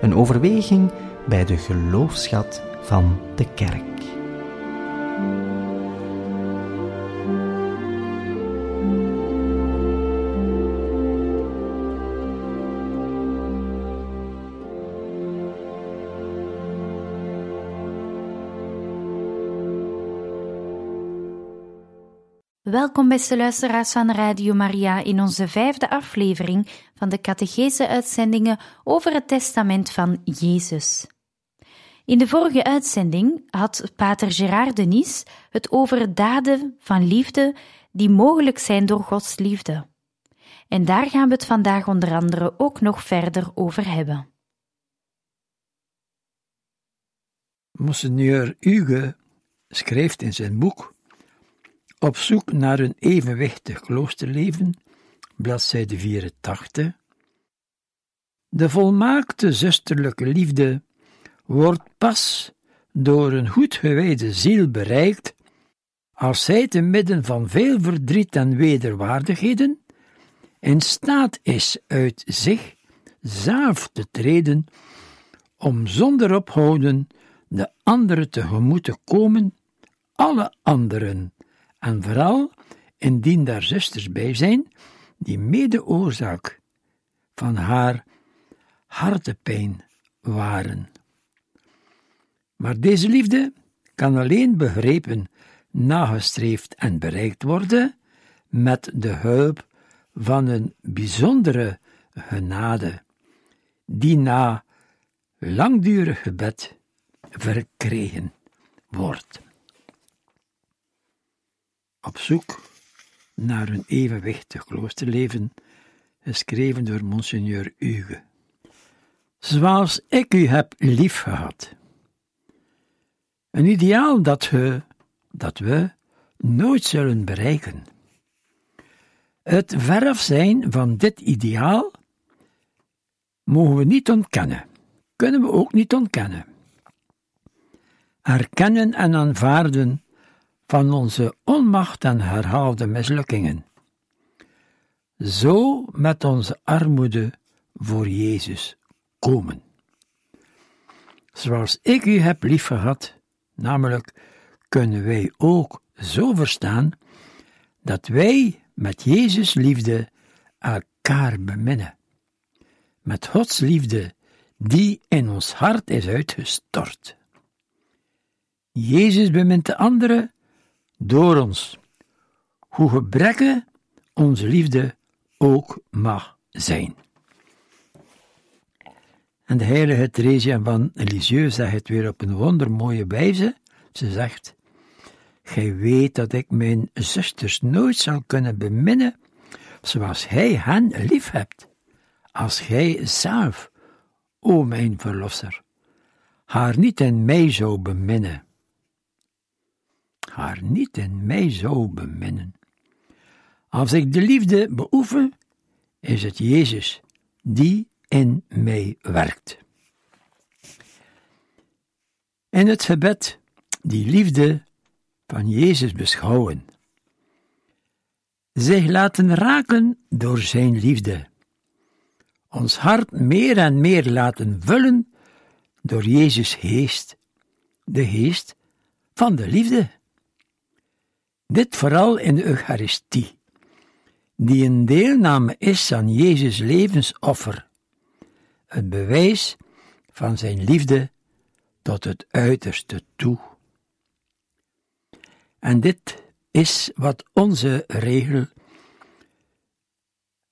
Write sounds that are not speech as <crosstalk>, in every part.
Een overweging bij de geloofschat van de kerk. Welkom beste luisteraars van Radio Maria in onze vijfde aflevering van de catechese-uitzendingen over het testament van Jezus. In de vorige uitzending had pater Gerard Denis het over daden van liefde die mogelijk zijn door Gods liefde. En daar gaan we het vandaag onder andere ook nog verder over hebben. Monseigneur Hugo schrijft in zijn boek op zoek naar een evenwichtig kloosterleven, bladzijde 84. De volmaakte zusterlijke liefde wordt pas door een goed gewijde ziel bereikt als zij te midden van veel verdriet en wederwaardigheden in staat is uit zich zelf te treden om zonder ophouden de anderen tegemoet te komen, alle anderen en vooral indien daar zusters bij zijn die mede oorzaak van haar hartepijn waren. Maar deze liefde kan alleen begrepen, nagestreefd en bereikt worden met de hulp van een bijzondere genade, die na langdurig gebed verkregen wordt op zoek naar een evenwichtig kloosterleven, geschreven door Monseigneur Hugo. Zoals ik u heb liefgehad. Een ideaal dat, we, dat we nooit zullen bereiken. Het verf zijn van dit ideaal mogen we niet ontkennen, kunnen we ook niet ontkennen. Erkennen en aanvaarden van onze onmacht en herhaalde mislukkingen. Zo met onze armoede voor Jezus komen. Zoals ik u heb liefgehad, namelijk kunnen wij ook zo verstaan dat wij met Jezus liefde elkaar beminnen. Met Gods liefde die in ons hart is uitgestort. Jezus bemint de anderen door ons, hoe gebrekkig onze liefde ook mag zijn. En de heilige Theresia van Lisieux zegt het weer op een wondermooie wijze. Ze zegt, Gij weet dat ik mijn zusters nooit zal kunnen beminnen zoals Hij hen lief hebt, als Gij zelf, o mijn Verlosser, haar niet in mij zou beminnen haar niet in mij zou beminnen. Als ik de liefde beoefen, is het Jezus die in mij werkt. In het gebed die liefde van Jezus beschouwen, zich laten raken door Zijn liefde, ons hart meer en meer laten vullen door Jezus' geest, de geest van de liefde. Dit vooral in de Eucharistie, die een deelname is aan Jezus' levensoffer, het bewijs van zijn liefde tot het uiterste toe. En dit is wat onze regel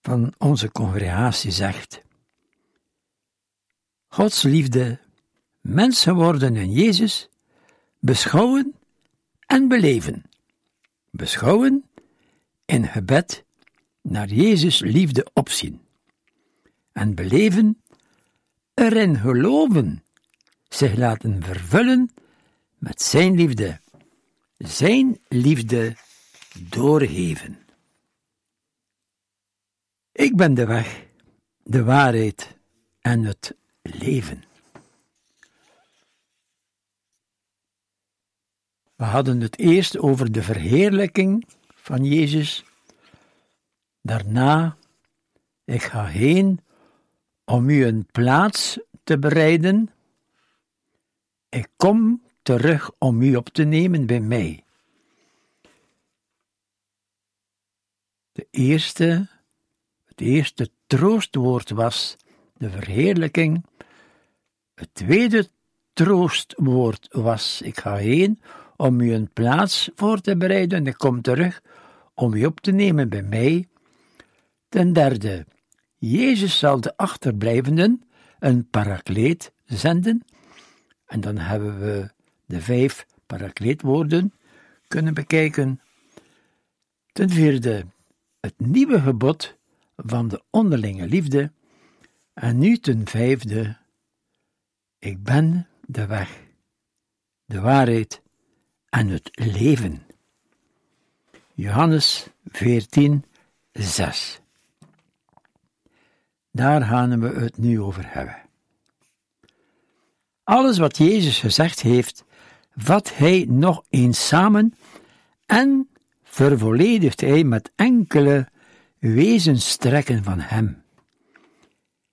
van onze congregatie zegt. Gods liefde, mens geworden in Jezus, beschouwen en beleven beschouwen, in gebed naar Jezus liefde opzien en beleven, erin geloven zich laten vervullen met Zijn liefde, Zijn liefde doorgeven. Ik ben de weg, de waarheid en het leven. We hadden het eerst over de verheerlijking van Jezus. Daarna, ik ga heen om u een plaats te bereiden. Ik kom terug om u op te nemen bij mij. De eerste, het eerste troostwoord was de verheerlijking. Het tweede troostwoord was: Ik ga heen om u een plaats voor te bereiden en ik kom terug om u op te nemen bij mij. Ten derde, Jezus zal de achterblijvenden een parakleet zenden. En dan hebben we de vijf parakleetwoorden kunnen bekijken. Ten vierde, het nieuwe gebod van de onderlinge liefde. En nu ten vijfde, ik ben de weg, de waarheid en het leven. Johannes 14, 6. Daar gaan we het nu over hebben. Alles wat Jezus gezegd heeft, vat hij nog eens samen en vervolledigt hij met enkele wezenstrekken van hem.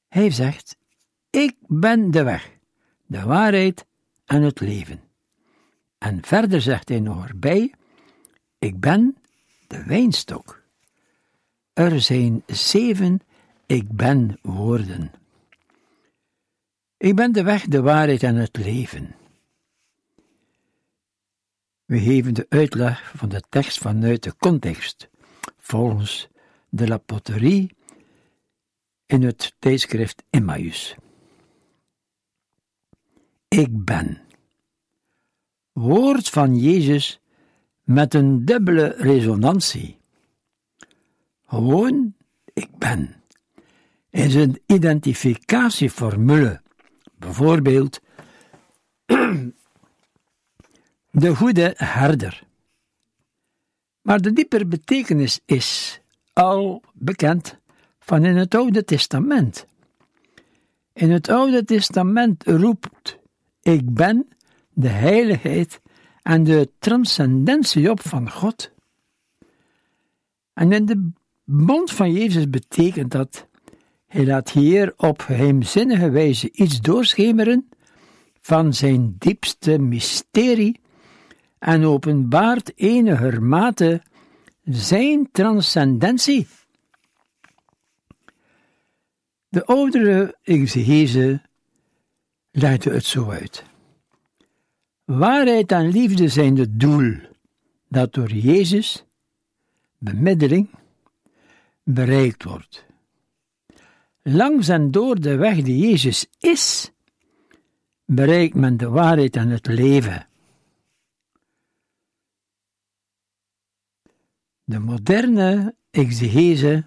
Hij zegt: Ik ben de weg, de waarheid en het leven. En verder zegt hij nog erbij: Ik ben de wijnstok. Er zijn zeven ik ben woorden. Ik ben de weg, de waarheid en het leven. We geven de uitleg van de tekst vanuit de context, volgens de La Poterie in het tijdschrift Emmaus. Ik ben. Woord van Jezus met een dubbele resonantie. Gewoon, ik ben is een identificatieformule. Bijvoorbeeld <clears throat> de goede herder. Maar de diepere betekenis is al bekend van in het Oude Testament. In het Oude Testament roept ik ben de heiligheid en de transcendentie op van God. En in de bond van Jezus betekent dat hij laat hier op geheimzinnige wijze iets doorschemeren van zijn diepste mysterie en openbaart enigermate zijn transcendentie. De oudere exegese legde het zo uit. Waarheid en liefde zijn het doel dat door Jezus, bemiddeling, bereikt wordt langs en door de weg die Jezus is, bereikt men de waarheid en het leven. De moderne exegese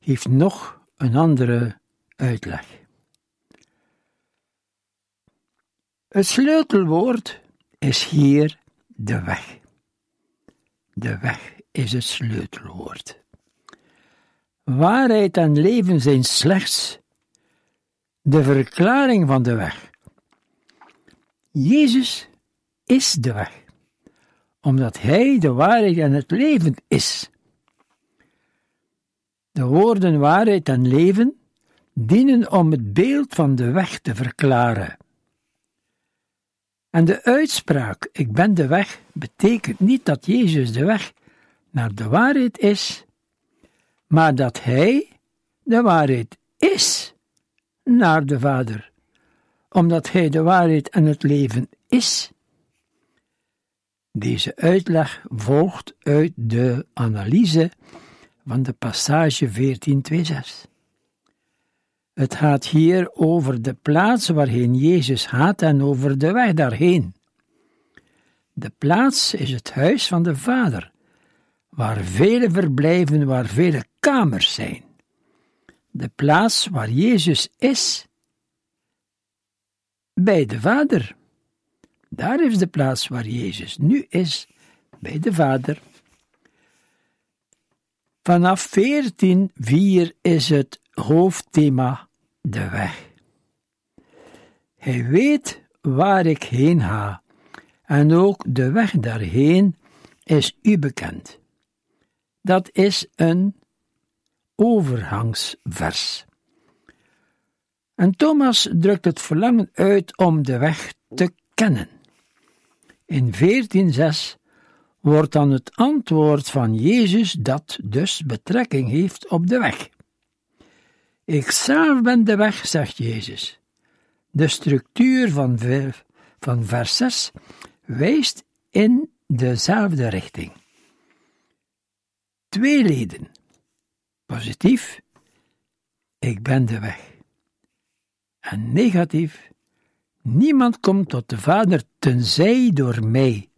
heeft nog een andere uitleg. Het sleutelwoord is hier de weg. De weg is het sleutelwoord. Waarheid en leven zijn slechts de verklaring van de weg. Jezus is de weg, omdat Hij de waarheid en het leven is. De woorden waarheid en leven dienen om het beeld van de weg te verklaren. En de uitspraak ik ben de weg betekent niet dat Jezus de weg naar de waarheid is, maar dat Hij de waarheid is naar de Vader, omdat Hij de waarheid en het leven is. Deze uitleg volgt uit de analyse van de passage 14.2.6. Het gaat hier over de plaats waarheen Jezus gaat en over de weg daarheen. De plaats is het huis van de Vader, waar vele verblijven, waar vele kamers zijn. De plaats waar Jezus is, bij de Vader. Daar is de plaats waar Jezus nu is, bij de Vader. Vanaf 14.4 is het hoofdthema de weg. Hij weet waar ik heen ga, en ook de weg daarheen is u bekend. Dat is een overgangsvers. En Thomas drukt het verlangen uit om de weg te kennen. In 14:6 wordt dan het antwoord van Jezus dat dus betrekking heeft op de weg. Ik zelf ben de weg, zegt Jezus. De structuur van, vers 6 wijst in dezelfde richting. Twee leden. Positief, ik ben de weg. En negatief, niemand komt tot de Vader tenzij door mij.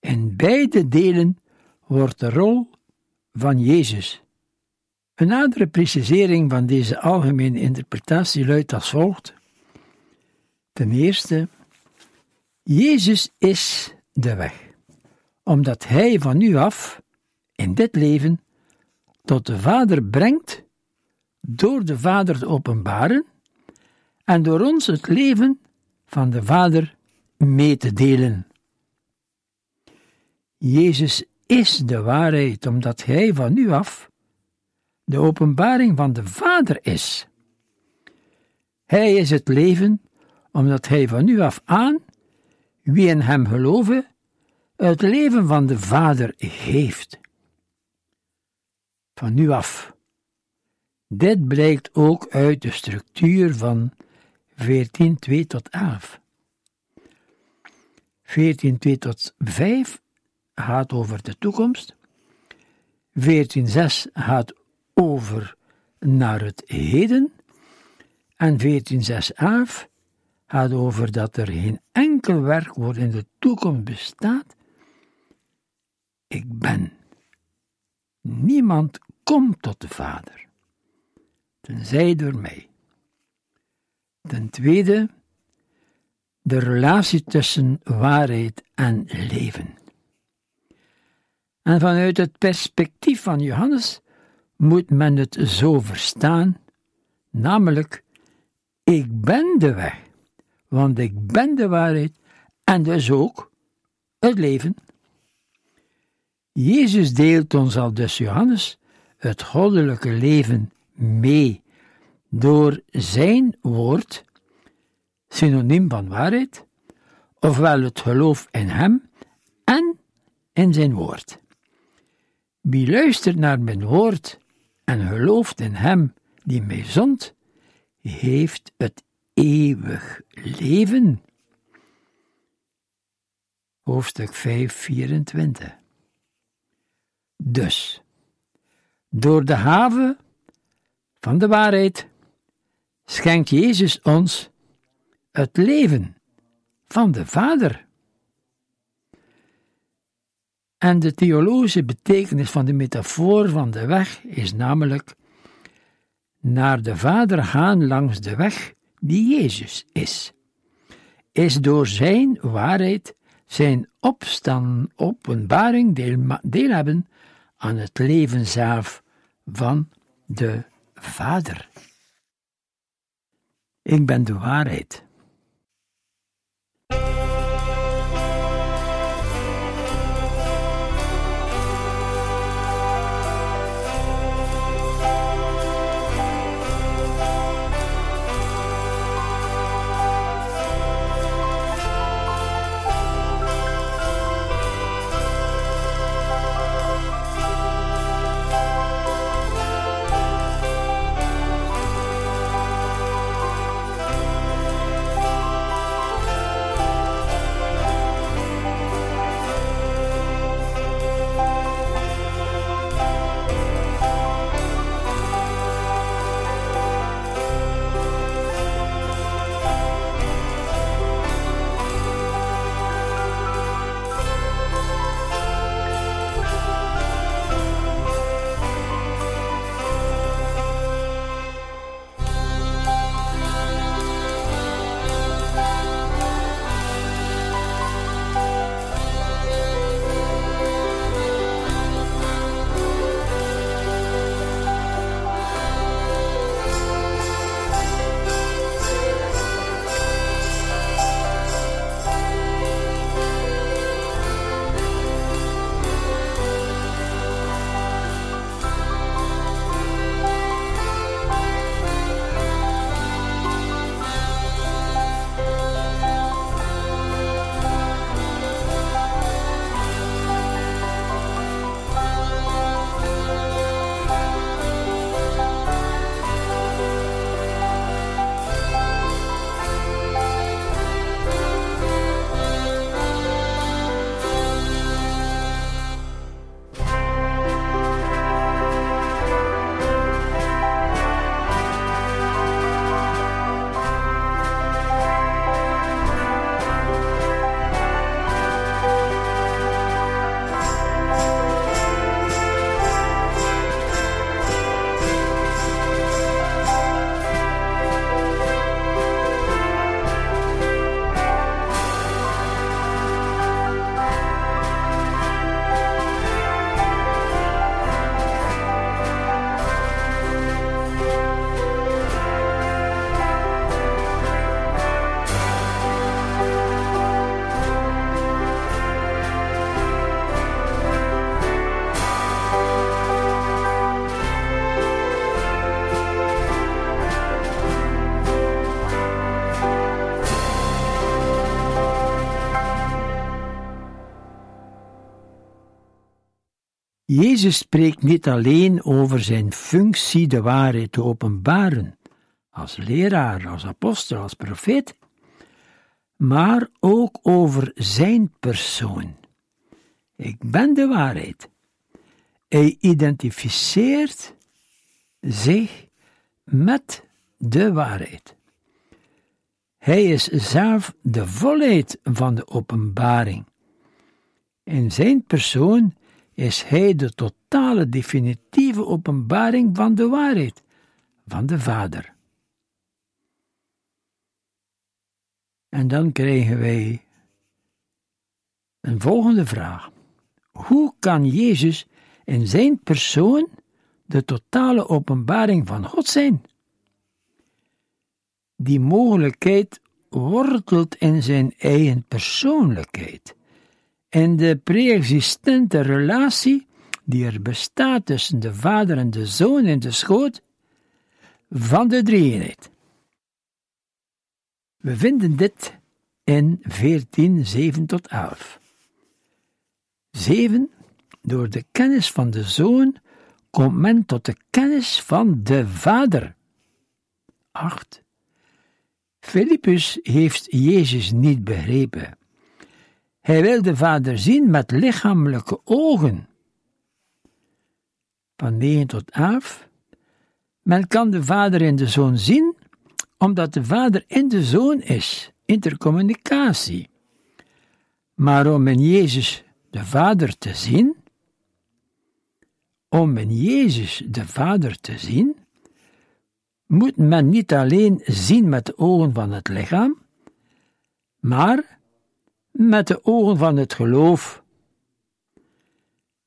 In beide delen wordt de rol van Jezus. Een nadere precisering van deze algemene interpretatie luidt als volgt. Ten eerste, Jezus is de weg, omdat Hij van nu af, in dit leven, tot de Vader brengt, door de Vader te openbaren en door ons het leven van de Vader mee te delen. Jezus is de waarheid, omdat Hij van nu af de openbaring van de Vader is. Hij is het leven, omdat Hij van nu af aan, wie in Hem geloven, het leven van de Vader heeft. Van nu af. Dit blijkt ook uit de structuur van 14, 2 tot 11. 14, 2 tot 5 gaat over de toekomst. 14, 6 gaat over naar het heden. En 14, 6, 11 gaat over dat er geen enkel werkwoord in de toekomst bestaat. Ik ben. Niemand komt tot de Vader, tenzij door mij. Ten tweede, de relatie tussen waarheid en leven. En vanuit het perspectief van Johannes moet men het zo verstaan, namelijk, ik ben de weg, want ik ben de waarheid en dus ook het leven. Jezus deelt ons al dus Johannes het goddelijke leven mee door zijn woord, synoniem van waarheid, ofwel het geloof in hem en in zijn woord. Wie luistert naar mijn woord en gelooft in hem die mij zond, heeft het eeuwig leven. Hoofdstuk 5, 24. Dus, door de haven van de waarheid schenkt Jezus ons het leven van de Vader. En de theologische betekenis van de metafoor van de weg is namelijk naar de Vader gaan langs de weg die Jezus is. Is door zijn waarheid, zijn opstaan, openbaring deel, deel hebben aan het leven zelf van de Vader. Ik ben de waarheid. Jezus spreekt niet alleen over zijn functie de waarheid te openbaren, als leraar, als apostel, als profeet, maar ook over zijn persoon. Ik ben de waarheid. Hij identificeert zich met de waarheid. Hij is zelf de volheid van de openbaring. In zijn persoon is hij de totale definitieve openbaring van de waarheid, van de Vader. En dan krijgen wij een volgende vraag. Hoe kan Jezus in zijn persoon de totale openbaring van God zijn? Die mogelijkheid wortelt in zijn eigen persoonlijkheid en de pre-existente relatie die er bestaat tussen de Vader en de Zoon in de schoot van de drieënheid. We vinden dit in 14, 7 tot 11. 7. Door de kennis van de Zoon komt men tot de kennis van de Vader. 8. Filippus heeft Jezus niet begrepen. Hij wil de Vader zien met lichamelijke ogen. Van 9 tot 11. Men kan de Vader in de Zoon zien, omdat de Vader in de Zoon is, intercommunicatie. Maar om in Jezus de Vader te zien, om in Jezus de Vader te zien, moet men niet alleen zien met de ogen van het lichaam, maar met de ogen van het geloof.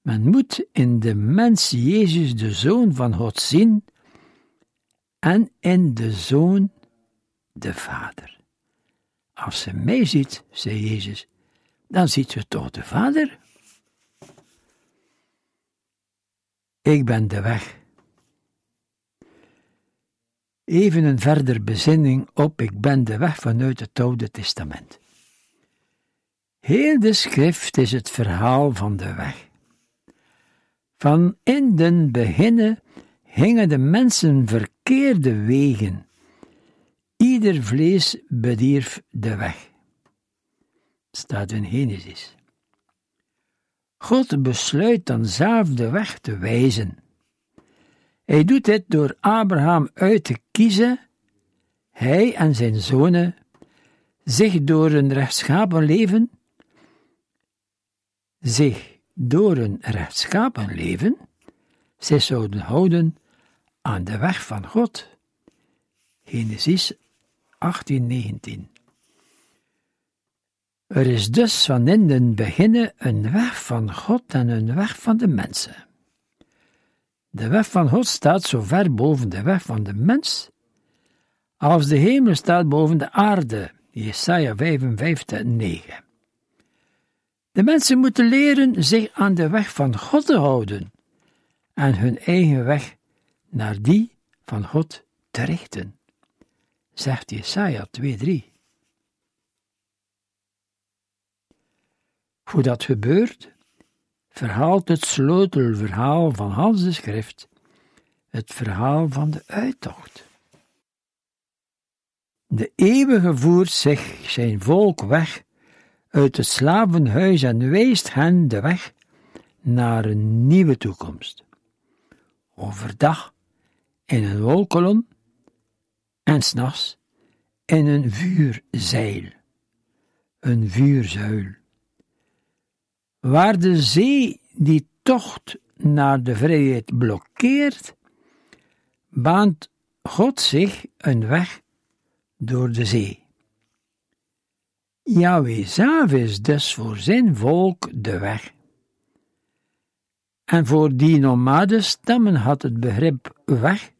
Men moet in de mens Jezus de Zoon van God zien en in de Zoon de Vader. Als ze mij ziet, zei Jezus, dan ziet ze toch de Vader. Ik ben de weg. Even een verder bezinning op ik ben de weg vanuit het Oude Testament. Heel de schrift is het verhaal van de weg. Van in den beginnen gingen de mensen verkeerde wegen. Ieder vlees bedierf de weg. Staat in Genesis. God besluit dan zelf de weg te wijzen. Hij doet dit door Abraham uit te kiezen, hij en zijn zonen, zich door een rechtschapen leven zich door een rechtschapen leven, zij zouden houden aan de weg van God. Genesis 18:19. Er is dus van in den beginnen een weg van God en een weg van de mensen. De weg van God staat zo ver boven de weg van de mens, als de hemel staat boven de aarde. Jesaja 55, 9. De mensen moeten leren zich aan de weg van God te houden en hun eigen weg naar die van God te richten, zegt Jesaja 2:3. Hoe dat gebeurt, verhaalt het sleutelverhaal van Hans de Schrift, het verhaal van de uittocht. De eeuwige voert zich zijn volk weg uit het slavenhuis en wijst hen de weg naar een nieuwe toekomst. Overdag in een wolkolom en s'nachts in een vuurzeil, een vuurzuil. Waar de zee die tocht naar de vrijheid blokkeert, baant God zich een weg door de zee. Yahweh zelf is dus voor zijn volk de weg. En voor die nomade stammen had het begrip weg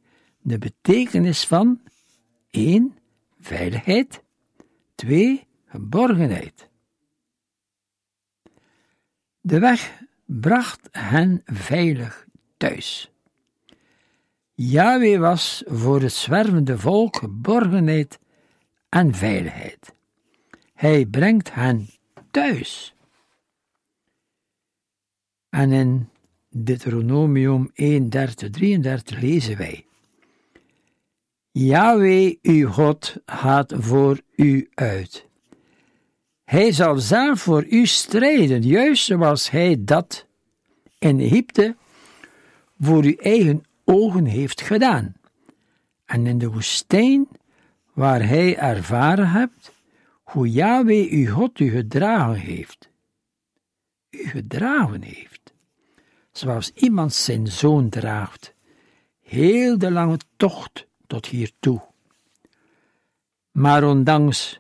de betekenis van 1. Veiligheid, 2. Geborgenheid. De weg bracht hen veilig thuis. Yahweh was voor het zwervende volk geborgenheid en veiligheid. Hij brengt hen thuis. En in Deuteronomium 1, 30, 33 lezen wij. Yahweh, uw God, gaat voor u uit. Hij zal zelf voor u strijden, juist zoals hij dat in Egypte voor uw eigen ogen heeft gedaan. En in de woestijn, waar hij ervaren hebt, hoe Yahweh uw God u gedragen heeft. U gedragen heeft. Zoals iemand zijn zoon draagt. Heel de lange tocht tot hiertoe. Maar ondanks,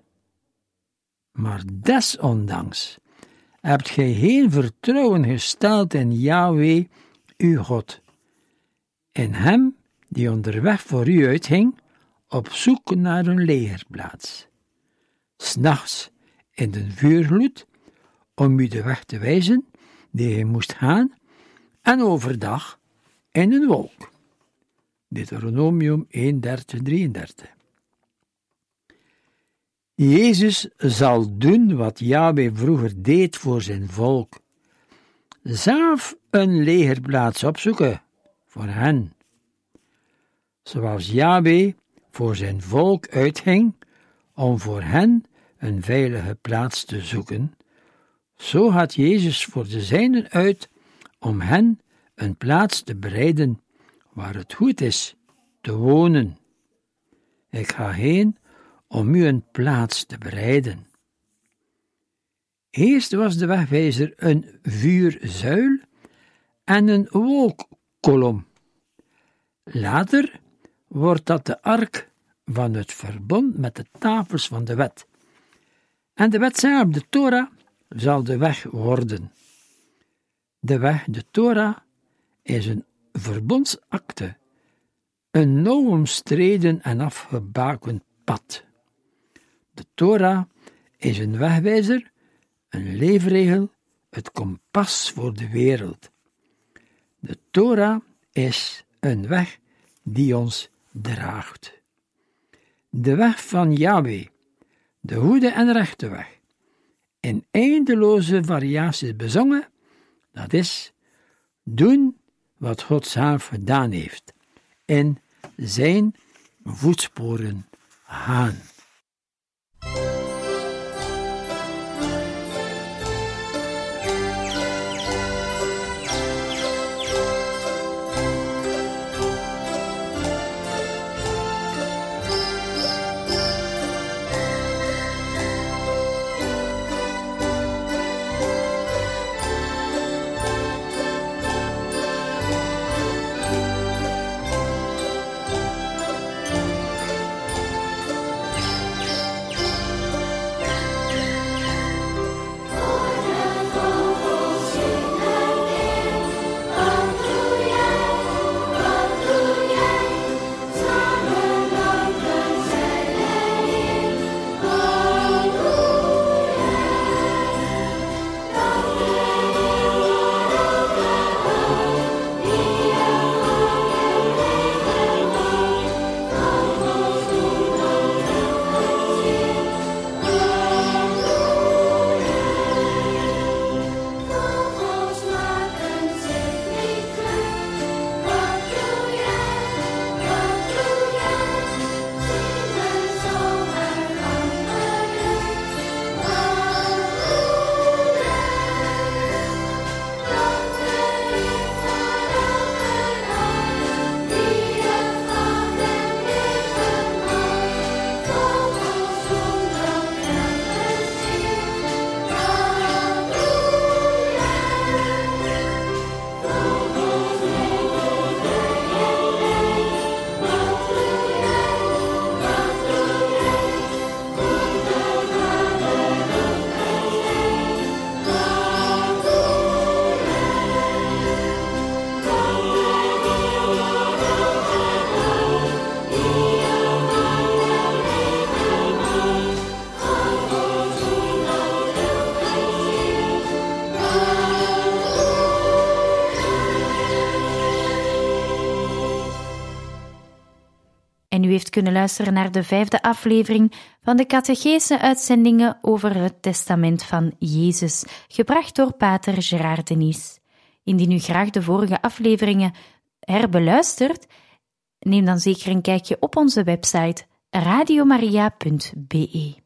maar desondanks, hebt gij geen vertrouwen gesteld in Yahweh, uw God. In hem die onderweg voor u uitging, op zoek naar een legerplaats. S'nachts in de vuurgloed, om u de weg te wijzen die hij moest gaan, en overdag in een wolk. Deuteronomium 1, 30, 33. Jezus zal doen wat Yahweh vroeger deed voor zijn volk. Zelf een legerplaats opzoeken voor hen. Zoals Yahweh voor zijn volk uitging om voor hen een veilige plaats te zoeken, zo gaat Jezus voor de zijnen uit om hen een plaats te bereiden waar het goed is te wonen. Ik ga heen om u een plaats te bereiden. Eerst was de wegwijzer een vuurzuil en een wolkkolom. Later wordt dat de ark van het verbond met de tafels van de wet. En de wet zelf, de Torah, zal de weg worden. De weg, de Torah, is een verbondsakte, een nauw en afgebakend pad. De Torah is een wegwijzer, een leefregel, het kompas voor de wereld. De Torah is een weg die ons draagt. De weg van Yahweh, de goede en rechte weg, in eindeloze variaties bezongen, dat is, doen wat God zelf gedaan heeft, in zijn voetsporen gaan. Kunnen luisteren naar de vijfde aflevering van de catechese uitzendingen over het testament van Jezus, gebracht door pater Gerard Denis. Indien u graag de vorige afleveringen herbeluistert, neem dan zeker een kijkje op onze website radiomaria.be.